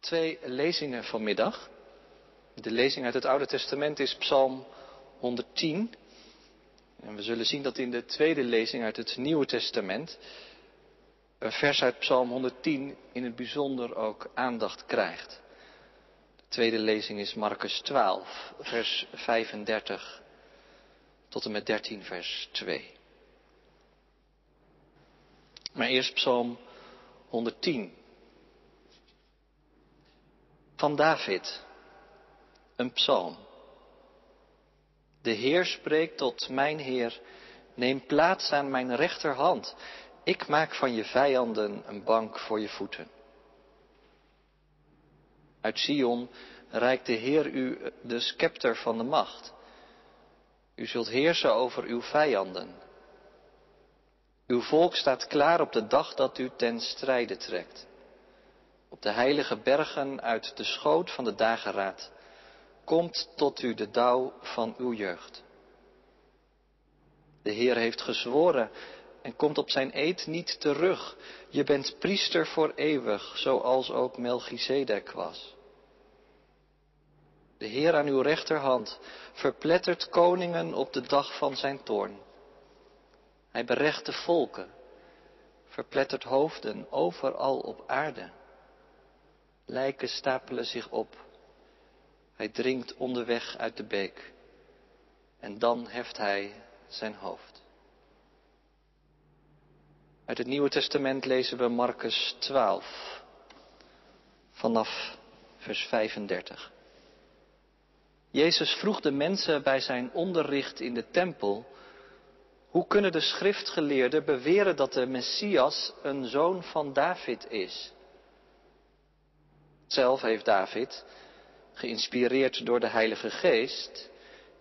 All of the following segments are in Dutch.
Twee lezingen vanmiddag. De lezing uit het Oude Testament is Psalm 110. En we zullen zien dat in de tweede lezing uit het Nieuwe Testament een vers uit Psalm 110 in het bijzonder ook aandacht krijgt. De tweede lezing is Marcus 12, vers 35 tot en met 13, vers 2. Maar eerst Psalm 110. Van David, een psalm. De Heer spreekt tot mijn Heer, neem plaats aan mijn rechterhand. Ik maak van je vijanden een bank voor je voeten. Uit Sion reikt de Heer u de scepter van de macht. U zult heersen over uw vijanden. Uw volk staat klaar op de dag dat u ten strijde trekt. Op de heilige bergen uit de schoot van de dageraad komt tot u de dauw van uw jeugd. De Heer heeft gezworen en komt op zijn eed niet terug. Je bent priester voor eeuwig, zoals ook Melchizedek was. De Heer aan uw rechterhand verplettert koningen op de dag van zijn toorn. Hij berecht de volken, verplettert hoofden overal op aarde. Lijken stapelen zich op. Hij dringt onderweg uit de beek. En dan heft hij zijn hoofd. Uit het Nieuwe Testament lezen we Marcus 12, vanaf vers 35. Jezus vroeg de mensen bij zijn onderricht in de tempel, hoe kunnen de schriftgeleerden beweren dat de Messias een zoon van David is? Zelf heeft David, geïnspireerd door de Heilige Geest,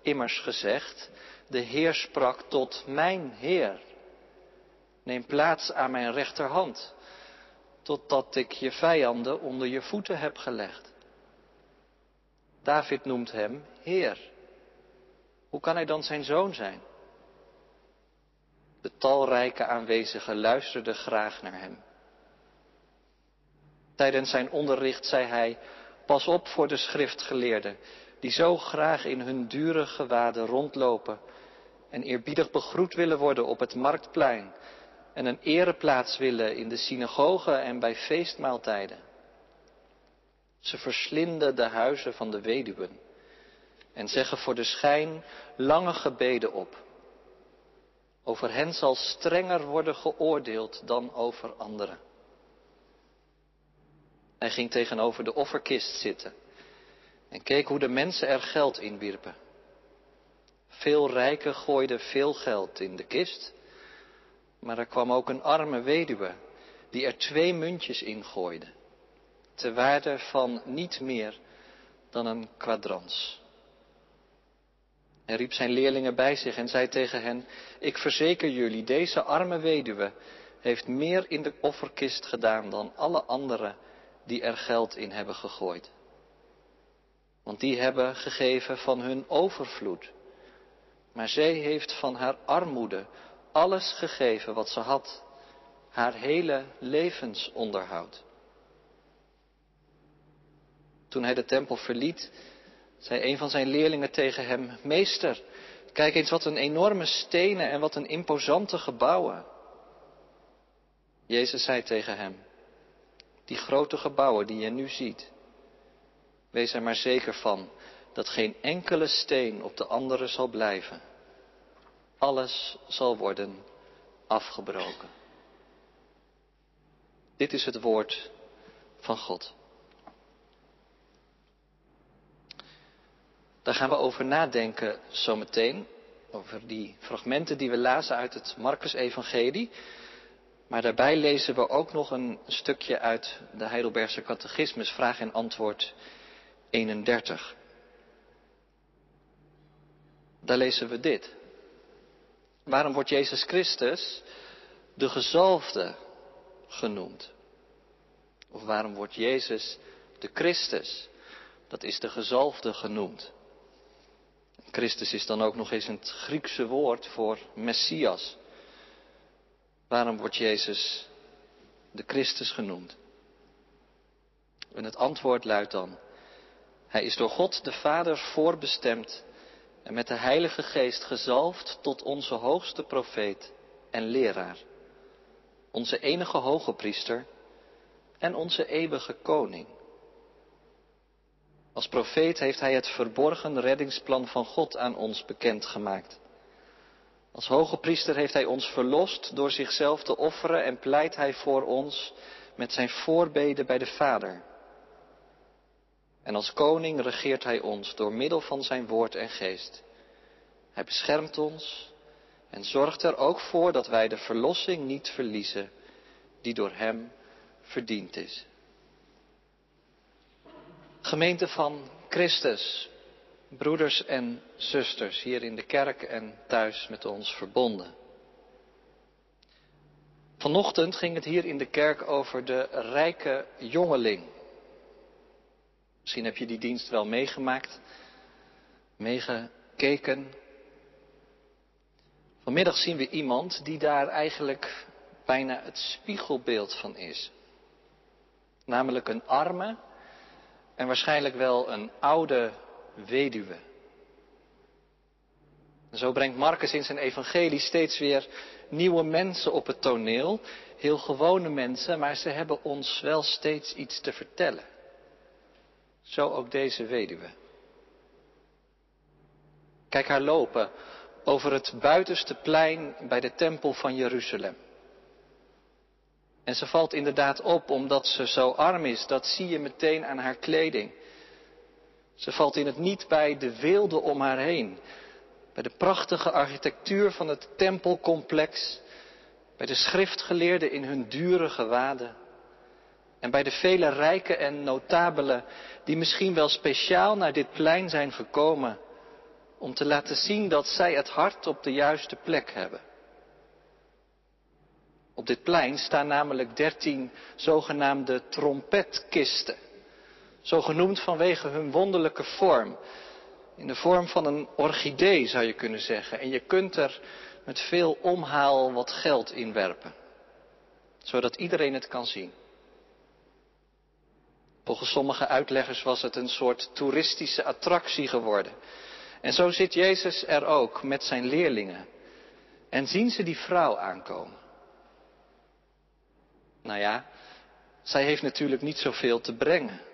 immers gezegd, de Heer sprak tot mijn Heer. Neem plaats aan mijn rechterhand, totdat ik je vijanden onder je voeten heb gelegd. David noemt hem Heer. Hoe kan hij dan zijn zoon zijn? De talrijke aanwezigen luisterden graag naar hem. Tijdens zijn onderricht zei hij, pas op voor de schriftgeleerden, die zo graag in hun dure gewaden rondlopen en eerbiedig begroet willen worden op het marktplein en een ereplaats willen in de synagogen en bij feestmaaltijden. Ze verslinden de huizen van de weduwen en zeggen voor de schijn lange gebeden op. Over hen zal strenger worden geoordeeld dan over anderen. Hij ging tegenover de offerkist zitten en keek hoe de mensen er geld in wierpen. Veel rijken gooiden veel geld in de kist, maar er kwam ook een arme weduwe die er twee muntjes in gooide, te waarde van niet meer dan een kwadrans. Hij riep zijn leerlingen bij zich en zei tegen hen, ik verzeker jullie, deze arme weduwe heeft meer in de offerkist gedaan dan alle anderen die er geld in hebben gegooid. Want die hebben gegeven van hun overvloed. Maar zij heeft van haar armoede alles gegeven wat ze had. Haar hele levensonderhoud. Toen hij de tempel verliet, zei een van zijn leerlingen tegen hem, Meester, kijk eens wat een enorme stenen en wat een imposante gebouwen. Jezus zei tegen hem, die grote gebouwen die je nu ziet. Wees er maar zeker van dat geen enkele steen op de andere zal blijven. Alles zal worden afgebroken. Dit is het woord van God. Daar gaan we over nadenken zometeen. Over die fragmenten die we lazen uit het Marcus-evangelie. Maar daarbij lezen we ook nog een stukje uit de Heidelbergse Catechismus, vraag en antwoord 31. Daar lezen we dit. Waarom wordt Jezus Christus de gezalfde genoemd? Of waarom wordt Jezus de Christus, dat is de gezalfde genoemd? Christus is dan ook nog eens het Griekse woord voor Messias. Waarom wordt Jezus de Christus genoemd? En het antwoord luidt dan, hij is door God de Vader voorbestemd en met de Heilige Geest gezalfd tot onze hoogste profeet en leraar, onze enige hoge priester en onze eeuwige koning. Als profeet heeft hij het verborgen reddingsplan van God aan ons bekendgemaakt. Als hoge priester heeft hij ons verlost door zichzelf te offeren en pleit hij voor ons met zijn voorbeden bij de Vader. En als koning regeert hij ons door middel van zijn woord en geest. Hij beschermt ons en zorgt er ook voor dat wij de verlossing niet verliezen die door hem verdiend is. Gemeente van Christus, broeders en zusters hier in de kerk en thuis met ons verbonden. Vanochtend ging het hier in de kerk over de rijke jongeling. Misschien heb je die dienst wel meegemaakt, meegekeken. Vanmiddag zien we iemand die daar eigenlijk bijna het spiegelbeeld van is. Namelijk een arme en waarschijnlijk wel een oude weduwe. Zo brengt Marcus in zijn evangelie steeds weer nieuwe mensen op het toneel. Heel gewone mensen, maar ze hebben ons wel steeds iets te vertellen. Zo ook deze weduwe. Kijk haar lopen over het buitenste plein bij de tempel van Jeruzalem. En ze valt inderdaad op omdat ze zo arm is. Dat zie je meteen aan haar kleding. Ze valt in het niet bij de weelde om haar heen. Bij de prachtige architectuur van het tempelcomplex. Bij de schriftgeleerden in hun dure gewaden. En bij de vele rijken en notabelen die misschien wel speciaal naar dit plein zijn gekomen om te laten zien dat zij het hart op de juiste plek hebben. Op dit plein staan namelijk dertien zogenaamde trompetkisten. Zo genoemd vanwege hun wonderlijke vorm. In de vorm van een orchidee zou je kunnen zeggen. En je kunt er met veel omhaal wat geld in werpen. Zodat iedereen het kan zien. Volgens sommige uitleggers was het een soort toeristische attractie geworden. En zo zit Jezus er ook met zijn leerlingen. En zien ze die vrouw aankomen. Nou ja, zij heeft natuurlijk niet zoveel te brengen.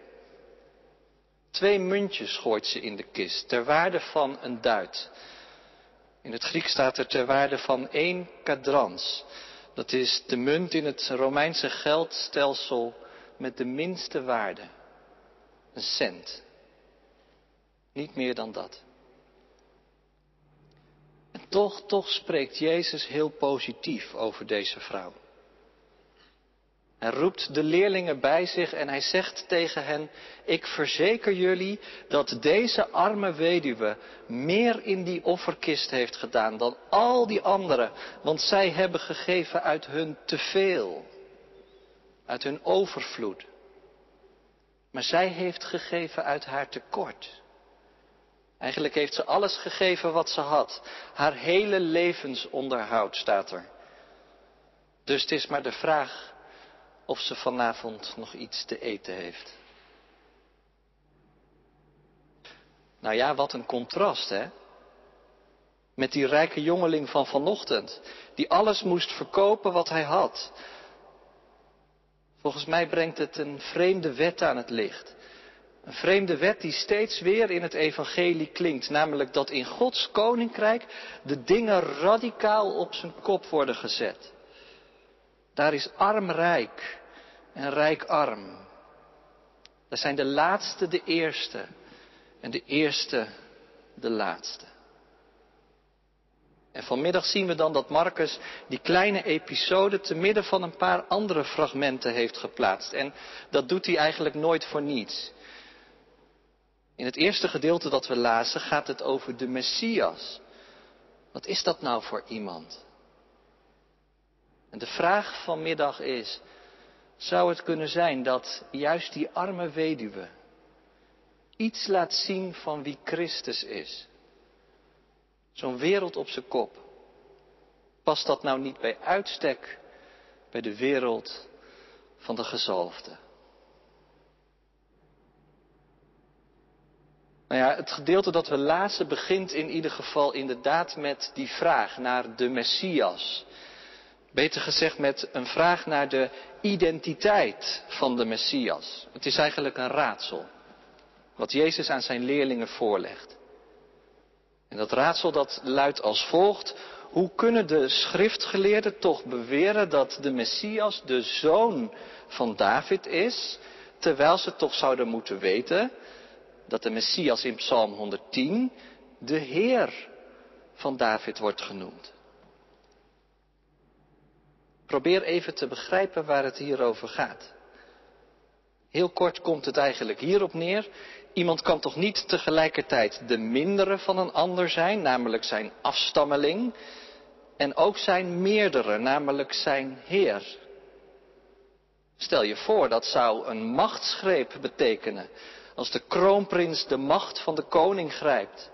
Twee muntjes gooit ze in de kist, ter waarde van een duit. In het Griek staat er ter waarde van één kadrans. Dat is de munt in het Romeinse geldstelsel met de minste waarde. Een cent. Niet meer dan dat. En toch, toch spreekt Jezus heel positief over deze vrouw. Hij roept de leerlingen bij zich en hij zegt tegen hen, ik verzeker jullie dat deze arme weduwe meer in die offerkist heeft gedaan dan al die anderen, want zij hebben gegeven uit hun teveel, uit hun overvloed. Maar zij heeft gegeven uit haar tekort. Eigenlijk heeft ze alles gegeven wat ze had. Haar hele levensonderhoud staat er. Dus het is maar de vraag of ze vanavond nog iets te eten heeft. Nou ja, wat een contrast, hè? Met die rijke jongeling van vanochtend, die alles moest verkopen wat hij had. Volgens mij brengt het een vreemde wet aan het licht. Een vreemde wet die steeds weer in het evangelie klinkt, namelijk dat in Gods koninkrijk de dingen radicaal op zijn kop worden gezet. Daar is arm rijk en rijk arm. Daar zijn de laatste de eerste en de eerste de laatste. En vanmiddag zien we dan dat Marcus die kleine episode te midden van een paar andere fragmenten heeft geplaatst. En dat doet hij eigenlijk nooit voor niets. In het eerste gedeelte dat we lazen gaat het over de Messias. Wat is dat nou voor iemand? En de vraag vanmiddag is, zou het kunnen zijn dat juist die arme weduwe iets laat zien van wie Christus is? Zo'n wereld op zijn kop. Past dat nou niet bij uitstek bij de wereld van de gezalfde? Nou ja, het gedeelte dat we lazen begint in ieder geval inderdaad met die vraag naar de Messias. Beter gezegd met een vraag naar de identiteit van de Messias. Het is eigenlijk een raadsel. Wat Jezus aan zijn leerlingen voorlegt. En dat raadsel dat luidt als volgt. Hoe kunnen de schriftgeleerden toch beweren dat de Messias de zoon van David is, terwijl ze toch zouden moeten weten dat de Messias in Psalm 110 de Heer van David wordt genoemd? Probeer even te begrijpen waar het hier over gaat. Heel kort komt het eigenlijk hierop neer. Iemand kan toch niet tegelijkertijd de mindere van een ander zijn, namelijk zijn afstammeling, en ook zijn meerdere, namelijk zijn Heer. Stel je voor, dat zou een machtsgreep betekenen. Als de kroonprins de macht van de koning grijpt.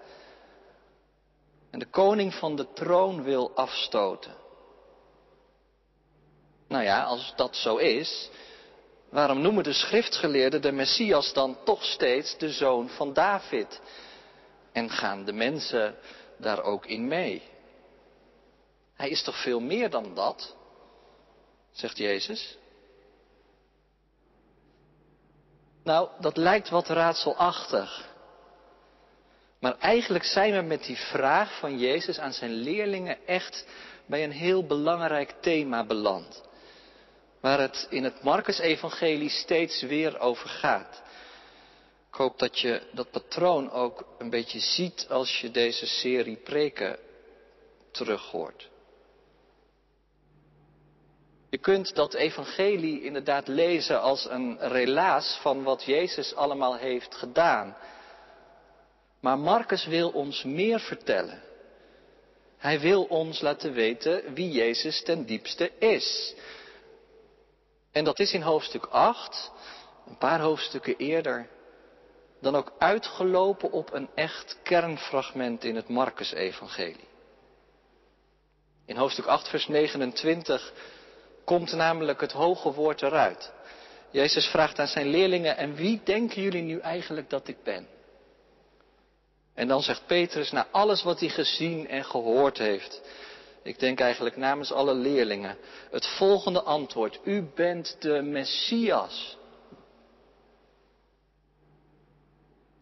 En de koning van de troon wil afstoten. Nou ja, als dat zo is, waarom noemen de schriftgeleerden de Messias dan toch steeds de zoon van David? En gaan de mensen daar ook in mee? Hij is toch veel meer dan dat, zegt Jezus. Nou, dat lijkt wat raadselachtig. Maar eigenlijk zijn we met die vraag van Jezus aan zijn leerlingen echt bij een heel belangrijk thema beland waar het in het Marcus-evangelie steeds weer over gaat. Ik hoop dat je dat patroon ook een beetje ziet als je deze serie preken terughoort. Je kunt dat evangelie inderdaad lezen als een relaas van wat Jezus allemaal heeft gedaan. Maar Marcus wil ons meer vertellen. Hij wil ons laten weten wie Jezus ten diepste is. En dat is in hoofdstuk 8, een paar hoofdstukken eerder, dan ook uitgelopen op een echt kernfragment in het Marcus-evangelie. In hoofdstuk 8, vers 29 komt namelijk het hoge woord eruit. Jezus vraagt aan zijn leerlingen, en wie denken jullie nu eigenlijk dat ik ben? En dan zegt Petrus, na alles wat hij gezien en gehoord heeft, ik denk eigenlijk namens alle leerlingen, het volgende antwoord. U bent de Messias.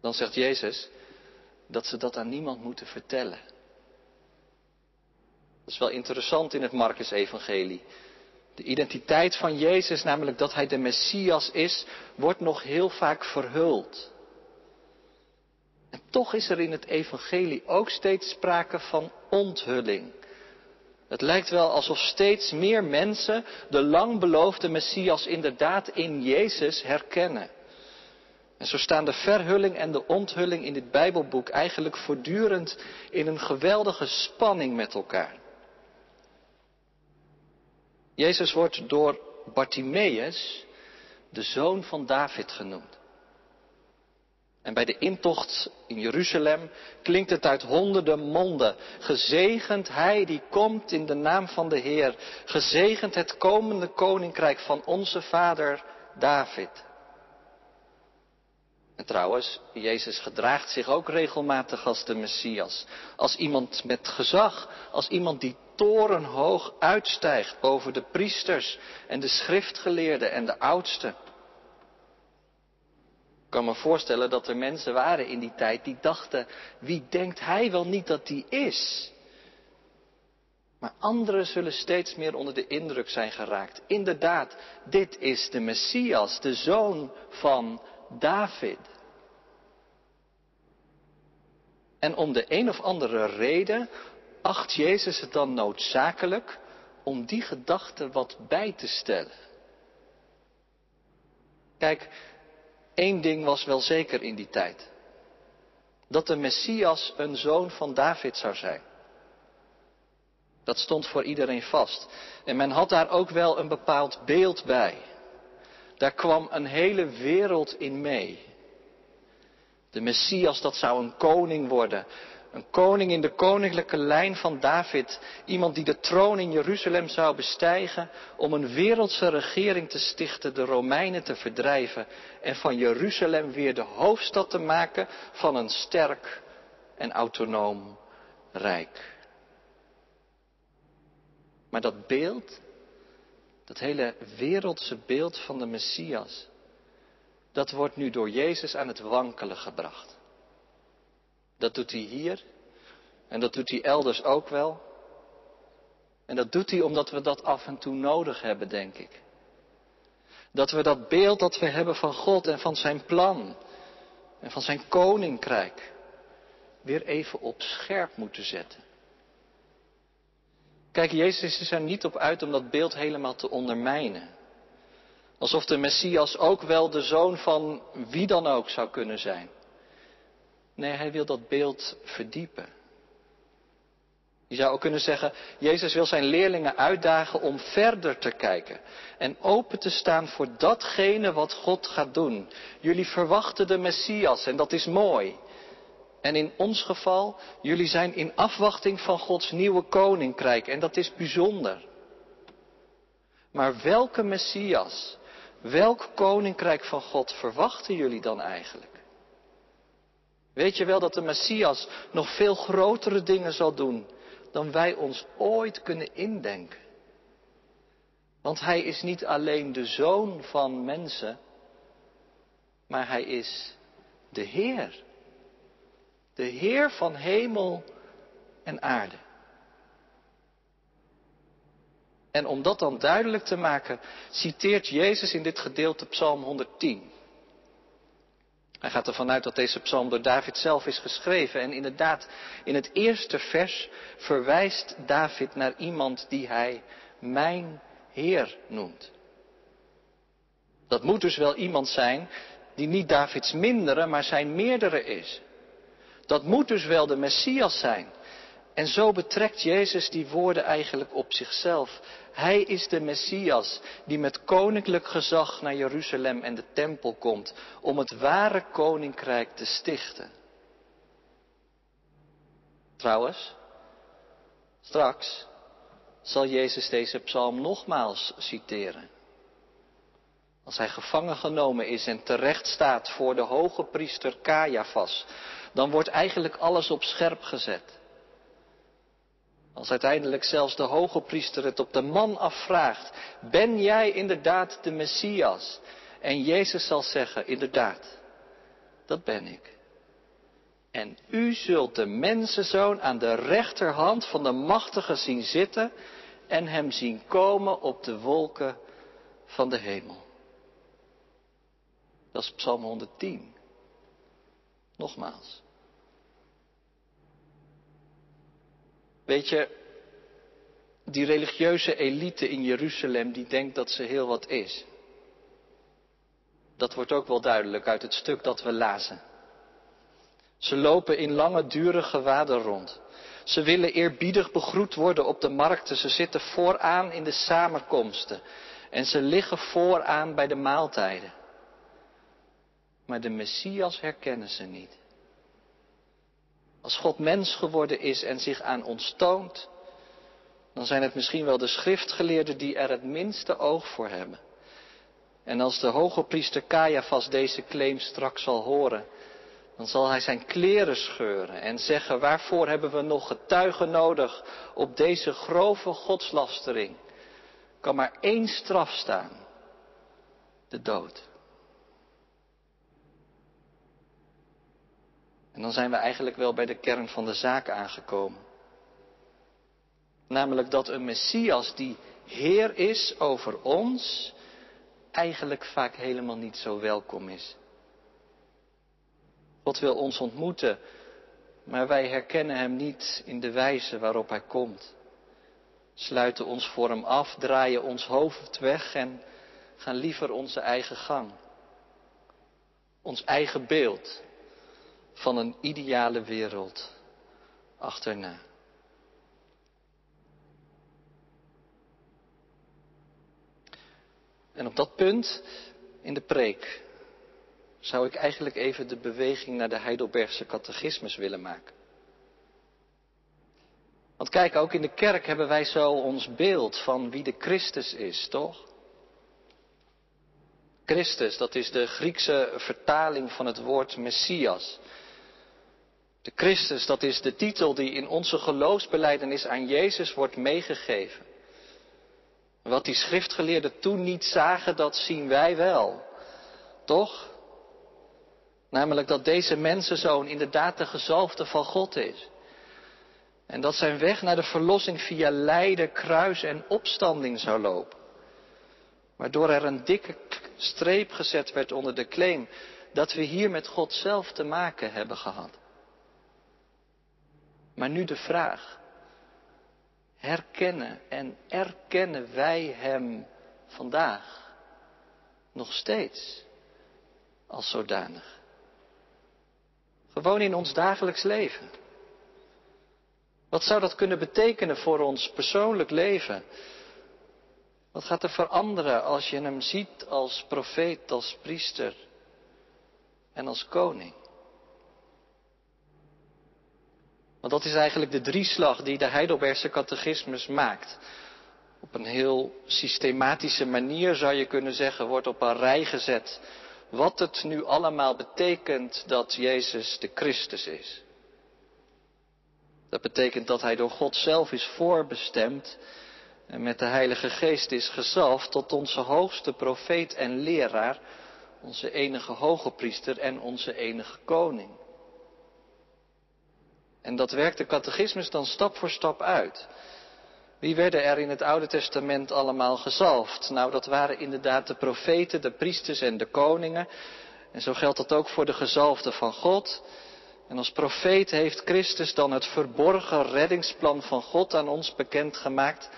Dan zegt Jezus dat ze dat aan niemand moeten vertellen. Dat is wel interessant in het Marcus-evangelie. De identiteit van Jezus, namelijk dat hij de Messias is, wordt nog heel vaak verhuld. En toch is er in het evangelie ook steeds sprake van onthulling. Het lijkt wel alsof steeds meer mensen de lang beloofde Messias inderdaad in Jezus herkennen. En zo staan de verhulling en de onthulling in dit Bijbelboek eigenlijk voortdurend in een geweldige spanning met elkaar. Jezus wordt door Bartimaeus de zoon van David genoemd. En bij de intocht in Jeruzalem klinkt het uit honderden monden. Gezegend hij die komt in de naam van de Heer. Gezegend het komende koninkrijk van onze vader David. En trouwens, Jezus gedraagt zich ook regelmatig als de Messias. Als iemand met gezag, als iemand die torenhoog uitstijgt boven de priesters en de schriftgeleerden en de oudsten. Ik kan me voorstellen dat er mensen waren in die tijd die dachten, wie denkt hij wel niet dat hij is? Maar anderen zullen steeds meer onder de indruk zijn geraakt. Inderdaad, dit is de Messias, de zoon van David. En om de een of andere reden acht Jezus het dan noodzakelijk om die gedachte wat bij te stellen. Kijk, Eén ding was wel zeker in die tijd. Dat de Messias een zoon van David zou zijn. Dat stond voor iedereen vast. En men had daar ook wel een bepaald beeld bij. Daar kwam een hele wereld in mee. De Messias, dat zou een koning worden. Een koning in de koninklijke lijn van David. Iemand die de troon in Jeruzalem zou bestijgen om een wereldse regering te stichten, de Romeinen te verdrijven en van Jeruzalem weer de hoofdstad te maken van een sterk en autonoom rijk. Maar dat beeld, dat hele wereldse beeld van de Messias, dat wordt nu door Jezus aan het wankelen gebracht. Dat doet hij hier en dat doet hij elders ook wel. En dat doet hij omdat we dat af en toe nodig hebben, denk ik. Dat we dat beeld dat we hebben van God en van zijn plan en van zijn koninkrijk weer even op scherp moeten zetten. Kijk, Jezus is er niet op uit om dat beeld helemaal te ondermijnen. Alsof de Messias ook wel de zoon van wie dan ook zou kunnen zijn. Nee, hij wil dat beeld verdiepen. Je zou ook kunnen zeggen, Jezus wil zijn leerlingen uitdagen om verder te kijken en open te staan voor datgene wat God gaat doen. Jullie verwachten de Messias en dat is mooi. En in ons geval, jullie zijn in afwachting van Gods nieuwe koninkrijk en dat is bijzonder. Maar welke Messias, welk koninkrijk van God verwachten jullie dan eigenlijk? Weet je wel dat de Messias nog veel grotere dingen zal doen dan wij ons ooit kunnen indenken? Want hij is niet alleen de zoon van mensen, maar hij is de Heer. De Heer van hemel en aarde. En om dat dan duidelijk te maken, citeert Jezus in dit gedeelte Psalm 110. Hij gaat ervan uit dat deze psalm door David zelf is geschreven. En inderdaad, in het eerste vers verwijst David naar iemand die hij mijn Heer noemt. Dat moet dus wel iemand zijn die niet Davids mindere, maar zijn meerdere is. Dat moet dus wel de Messias zijn. En zo betrekt Jezus die woorden eigenlijk op zichzelf. Hij is de Messias die met koninklijk gezag naar Jeruzalem en de tempel komt om het ware koninkrijk te stichten. Trouwens, straks zal Jezus deze psalm nogmaals citeren. Als hij gevangen genomen is en terecht staat voor de hoge priester Caiaphas, dan wordt eigenlijk alles op scherp gezet. Als uiteindelijk zelfs de hoge priester het op de man afvraagt, ben jij inderdaad de Messias? En Jezus zal zeggen, inderdaad, dat ben ik. En u zult de mensenzoon aan de rechterhand van de machtige zien zitten en hem zien komen op de wolken van de hemel. Dat is Psalm 110. Nogmaals. Weet je, die religieuze elite in Jeruzalem die denkt dat ze heel wat is. Dat wordt ook wel duidelijk uit het stuk dat we lazen. Ze lopen in lange, dure gewaden rond. Ze willen eerbiedig begroet worden op de markten. Ze zitten vooraan in de samenkomsten. En ze liggen vooraan bij de maaltijden. Maar de Messias herkennen ze niet. Als God mens geworden is en zich aan ons toont, dan zijn het misschien wel de schriftgeleerden die er het minste oog voor hebben. En als de hoge priester Caiaphas deze claim straks zal horen, dan zal hij zijn kleren scheuren en zeggen, waarvoor hebben we nog getuigen nodig op deze grove godslastering? Kan maar één straf staan, de dood. En dan zijn we eigenlijk wel bij de kern van de zaak aangekomen. Namelijk dat een Messias die Heer is over ons, eigenlijk vaak helemaal niet zo welkom is. God wil ons ontmoeten, maar wij herkennen Hem niet in de wijze waarop Hij komt. Sluiten ons voor Hem af, draaien ons hoofd weg en gaan liever onze eigen gang. Ons eigen beeld van een ideale wereld achterna. En op dat punt in de preek zou ik eigenlijk even de beweging naar de Heidelbergse catechismus willen maken. Want kijk, ook in de kerk hebben wij zo ons beeld van wie de Christus is, toch? Christus, dat is de Griekse vertaling van het woord Messias. De Christus, dat is de titel die in onze geloofsbeleidenis aan Jezus wordt meegegeven. Wat die schriftgeleerden toen niet zagen, dat zien wij wel. Toch? Namelijk dat deze mensenzoon inderdaad de gezalfde van God is. En dat zijn weg naar de verlossing via lijden, kruis en opstanding zou lopen. Waardoor er een dikke streep gezet werd onder de claim dat we hier met God zelf te maken hebben gehad. Maar nu de vraag. Herkennen en erkennen wij Hem vandaag nog steeds als zodanig? Gewoon in ons dagelijks leven. Wat zou dat kunnen betekenen voor ons persoonlijk leven? Wat gaat er veranderen als je hem ziet als profeet, als priester en als koning? Want dat is eigenlijk de drieslag die de Heidelbergse catechismus maakt. Op een heel systematische manier zou je kunnen zeggen, wordt op een rij gezet wat het nu allemaal betekent dat Jezus de Christus is. Dat betekent dat hij door God zelf is voorbestemd en met de Heilige Geest is gezalfd tot onze hoogste profeet en leraar, onze enige hoge priester en onze enige koning. En dat werkt de catechismus dan stap voor stap uit. Wie werden er in het Oude Testament allemaal gezalfd? Nou, dat waren inderdaad de profeten, de priesters en de koningen. En zo geldt dat ook voor de gezalfden van God. En als profeet heeft Christus dan het verborgen reddingsplan van God aan ons bekendgemaakt.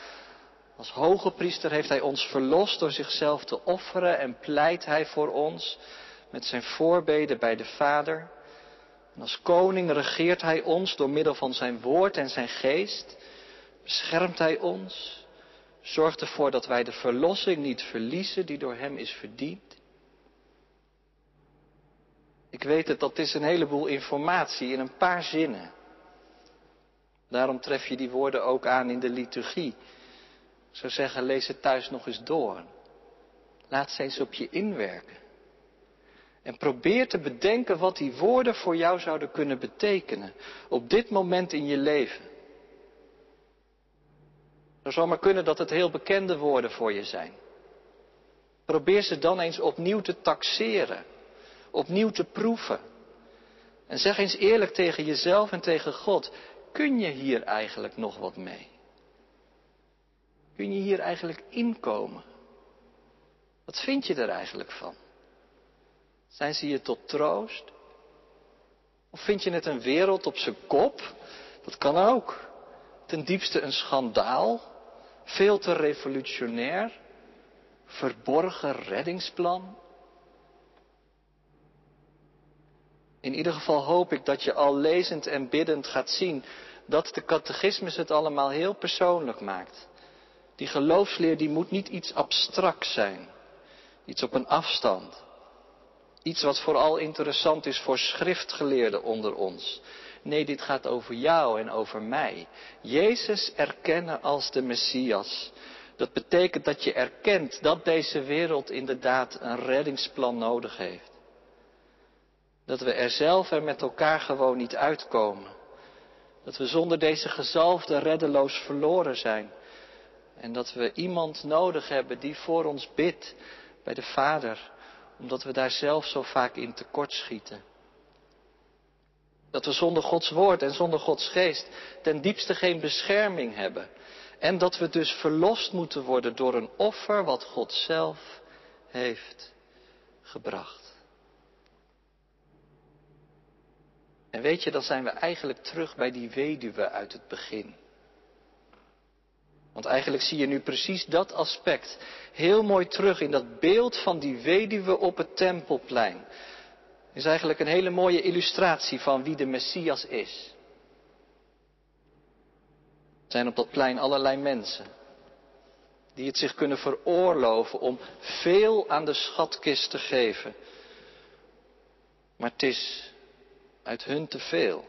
Als hoge priester heeft hij ons verlost door zichzelf te offeren en pleit hij voor ons met zijn voorbeden bij de Vader. En als koning regeert hij ons door middel van zijn woord en zijn geest. Beschermt hij ons. Zorgt ervoor dat wij de verlossing niet verliezen die door hem is verdiend. Ik weet het, dat is een heleboel informatie in een paar zinnen. Daarom tref je die woorden ook aan in de liturgie. Ik zou zeggen, lees het thuis nog eens door. Laat ze eens op je inwerken. En probeer te bedenken wat die woorden voor jou zouden kunnen betekenen op dit moment in je leven. Het zou maar kunnen dat het heel bekende woorden voor je zijn. Probeer ze dan eens opnieuw te taxeren, opnieuw te proeven. En zeg eens eerlijk tegen jezelf en tegen God, kun je hier eigenlijk nog wat mee? Kun je hier eigenlijk inkomen? Wat vind je er eigenlijk van? Zijn ze je tot troost? Of vind je het een wereld op zijn kop? Dat kan ook. Ten diepste een schandaal. Veel te revolutionair. Verborgen reddingsplan. In ieder geval hoop ik dat je al lezend en biddend gaat zien dat de catechismus het allemaal heel persoonlijk maakt. Die geloofsleer die moet niet iets abstract zijn. Iets op een afstand. Iets wat vooral interessant is voor schriftgeleerden onder ons. Nee, dit gaat over jou en over mij. Jezus erkennen als de Messias. Dat betekent dat je erkent dat deze wereld inderdaad een reddingsplan nodig heeft. Dat we er zelf en met elkaar gewoon niet uitkomen. Dat we zonder deze gezalfde reddeloos verloren zijn. En dat we iemand nodig hebben die voor ons bidt bij de Vader, omdat we daar zelf zo vaak in tekort schieten. Dat we zonder Gods woord en zonder Gods geest ten diepste geen bescherming hebben. En dat we dus verlost moeten worden door een offer wat God zelf heeft gebracht. En weet je, dan zijn we eigenlijk terug bij die weduwe uit het begin. Want eigenlijk zie je nu precies dat aspect heel mooi terug in dat beeld van die weduwe op het tempelplein. Is eigenlijk een hele mooie illustratie van wie de Messias is. Er zijn op dat plein allerlei mensen die het zich kunnen veroorloven om veel aan de schatkist te geven. Maar het is uit hun te veel.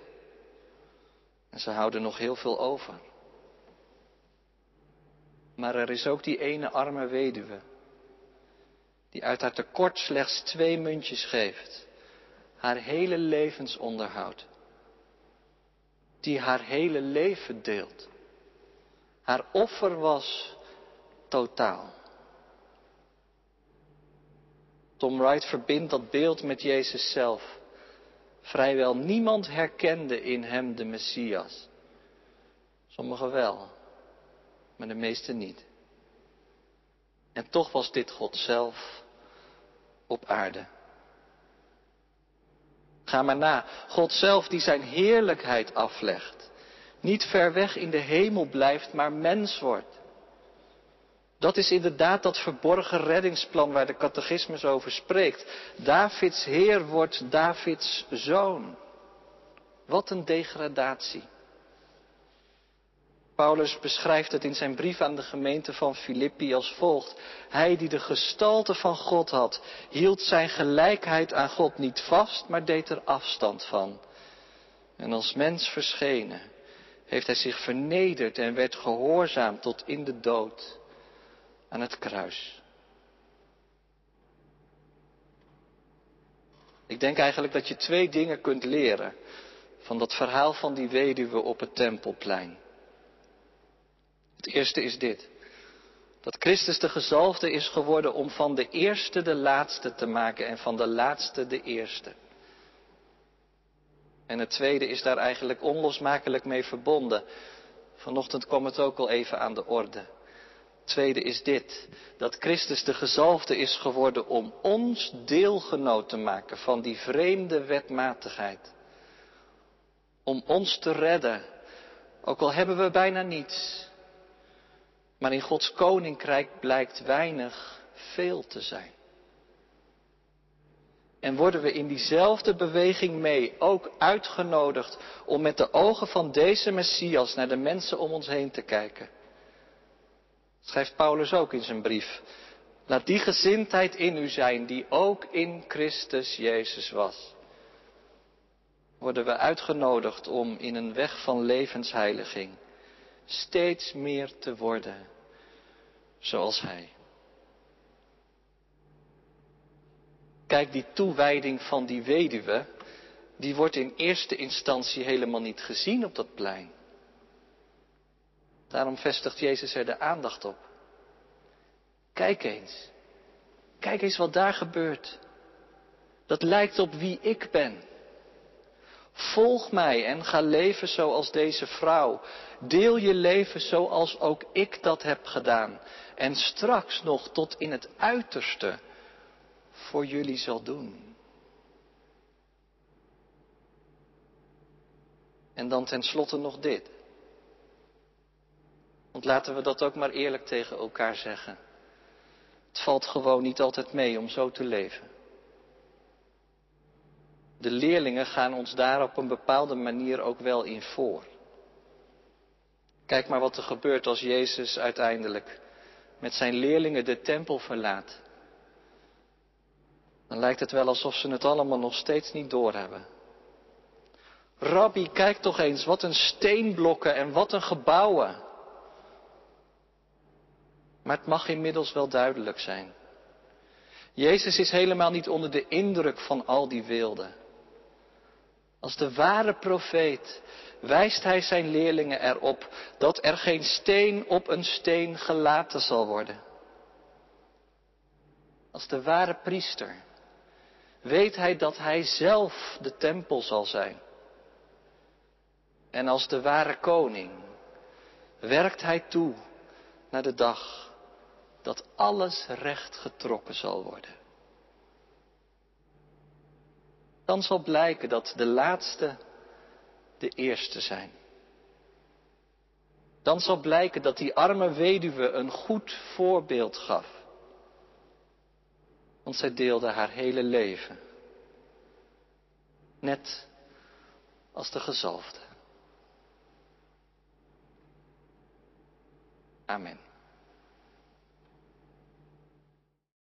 En ze houden nog heel veel over. Maar er is ook die ene arme weduwe, die uit haar tekort slechts twee muntjes geeft, haar hele levensonderhoud, die haar hele leven deelt. Haar offer was totaal. Tom Wright verbindt dat beeld met Jezus zelf. Vrijwel niemand herkende in hem de Messias. Sommigen wel, maar de meesten niet. En toch was dit God zelf op aarde. Ga maar na. God zelf die zijn heerlijkheid aflegt. Niet ver weg in de hemel blijft, maar mens wordt. Dat is inderdaad dat verborgen reddingsplan waar de catechismus over spreekt. Davids Heer wordt Davids zoon. Wat een degradatie. Paulus beschrijft het in zijn brief aan de gemeente van Filippi als volgt. Hij die de gestalte van God had, hield zijn gelijkheid aan God niet vast, maar deed er afstand van. En als mens verschenen, heeft hij zich vernederd en werd gehoorzaam tot in de dood aan het kruis. Ik denk eigenlijk dat je twee dingen kunt leren van dat verhaal van die weduwe op het tempelplein. Het eerste is dit. Dat Christus de gezalfde is geworden om van de eerste de laatste te maken en van de laatste de eerste. En het tweede is daar eigenlijk onlosmakelijk mee verbonden. Vanochtend kwam het ook al even aan de orde. Tweede is dit, dat Christus de gezalfde is geworden om ons deelgenoot te maken van die vreemde wetmatigheid. Om ons te redden, ook al hebben we bijna niets. Maar in Gods koninkrijk blijkt weinig veel te zijn. En worden we in diezelfde beweging mee ook uitgenodigd om met de ogen van deze Messias naar de mensen om ons heen te kijken. Schrijft Paulus ook in zijn brief. Laat die gezindheid in u zijn die ook in Christus Jezus was. Worden we uitgenodigd om in een weg van levensheiliging steeds meer te worden zoals Hij. Kijk, die toewijding van die weduwe, die wordt in eerste instantie helemaal niet gezien op dat plein. Daarom vestigt Jezus er de aandacht op. Kijk eens. Kijk eens wat daar gebeurt. Dat lijkt op wie ik ben. Volg mij en ga leven zoals deze vrouw. Deel je leven zoals ook ik dat heb gedaan. En straks nog tot in het uiterste voor jullie zal doen. En dan tenslotte nog dit. Want laten we dat ook maar eerlijk tegen elkaar zeggen. Het valt gewoon niet altijd mee om zo te leven. De leerlingen gaan ons daar op een bepaalde manier ook wel in voor. Kijk maar wat er gebeurt als Jezus uiteindelijk met zijn leerlingen de tempel verlaat. Dan lijkt het wel alsof ze het allemaal nog steeds niet doorhebben. Rabbi, kijk toch eens, wat een steenblokken en wat een gebouwen. Maar het mag inmiddels wel duidelijk zijn. Jezus is helemaal niet onder de indruk van al die weelde. Als de ware profeet wijst hij zijn leerlingen erop dat er geen steen op een steen gelaten zal worden. Als de ware priester weet hij dat hij zelf de tempel zal zijn. En als de ware koning werkt hij toe naar de dag dat alles recht getrokken zal worden. Dan zal blijken dat de laatste de eerste zijn. Dan zal blijken dat die arme weduwe een goed voorbeeld gaf. Want zij deelde haar hele leven. Net als de gezalfde. Amen.